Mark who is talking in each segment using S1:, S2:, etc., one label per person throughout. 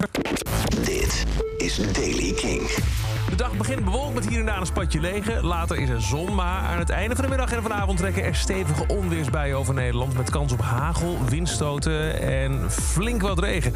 S1: Thank you. Dit is Daily King.
S2: De dag begint bewolkt met hier en daar een spatje regen. Later is er zon, maar aan het einde van de middag en vanavond trekken er stevige onweersbuien over Nederland... met kans op hagel, windstoten en flink wat regen.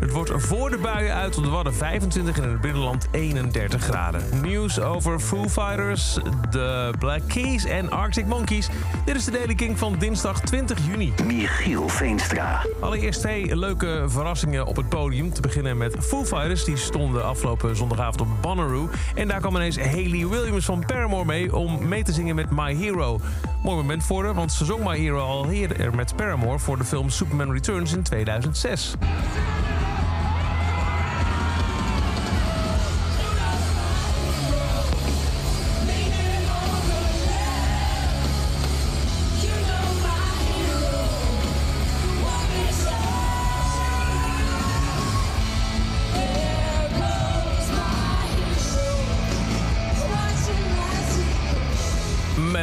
S2: Het wordt voor de buien uit op de Wadden 25 en in het binnenland 31 graden. Nieuws over Foo Fighters, de Black Keys en Arctic Monkeys. Dit is de Daily King van dinsdag 20 juni.
S1: Michiel Veenstra.
S2: Allereerst twee leuke verrassingen op het podium. Te beginnen met Foo Fighters. Die stonden afgelopen zondagavond op Bonnaroo. En daar kwam ineens Hayley Williams van Paramore mee... om mee te zingen met My Hero. Mooi moment voor haar, want ze zong My Hero al eerder met Paramore... voor de film Superman Returns in 2006.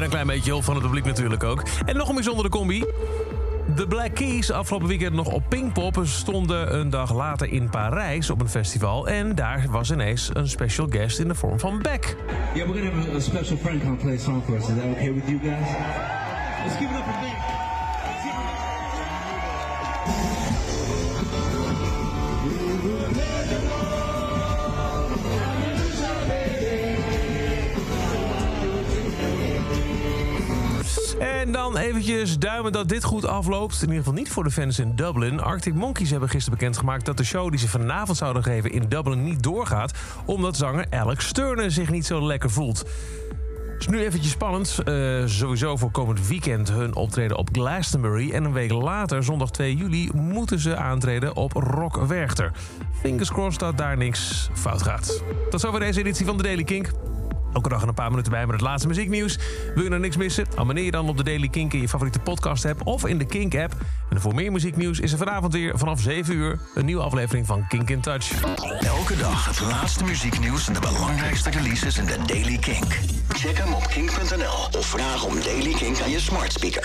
S2: Met een klein beetje hulp van het publiek natuurlijk ook. En nog een bijzondere combi. De Black Keys afgelopen weekend nog op Pinkpop stonden een dag later in Parijs op een festival. En daar was ineens een special guest in de vorm van Beck.
S3: Yeah, we're gonna have a, special friend come play a song for us. Is that okay with you guys? Let's give it up for Nick.
S2: En dan eventjes duimen dat dit goed afloopt. In ieder geval niet voor de fans in Dublin. Arctic Monkeys hebben gisteren bekendgemaakt dat de show die ze vanavond zouden geven in Dublin niet doorgaat. Omdat zanger Alex Turner zich niet zo lekker voelt. is nu eventjes spannend. Eh, sowieso voor komend weekend hun optreden op Glastonbury. En een week later, zondag 2 juli, moeten ze aantreden op Rock Werchter. Fingers crossed dat daar niks fout gaat. Tot zover deze editie van de Daily Kink. Elke dag een paar minuten bij met het laatste muzieknieuws. Wil je nou niks missen? Abonneer je dan op de Daily Kink in je favoriete podcast app of in de Kink app. En voor meer muzieknieuws is er vanavond weer vanaf 7 uur een nieuwe aflevering van Kink in Touch.
S1: Elke dag het laatste muzieknieuws en de belangrijkste releases in de Daily Kink. Check hem op kink.nl of vraag om Daily Kink aan je smart speaker.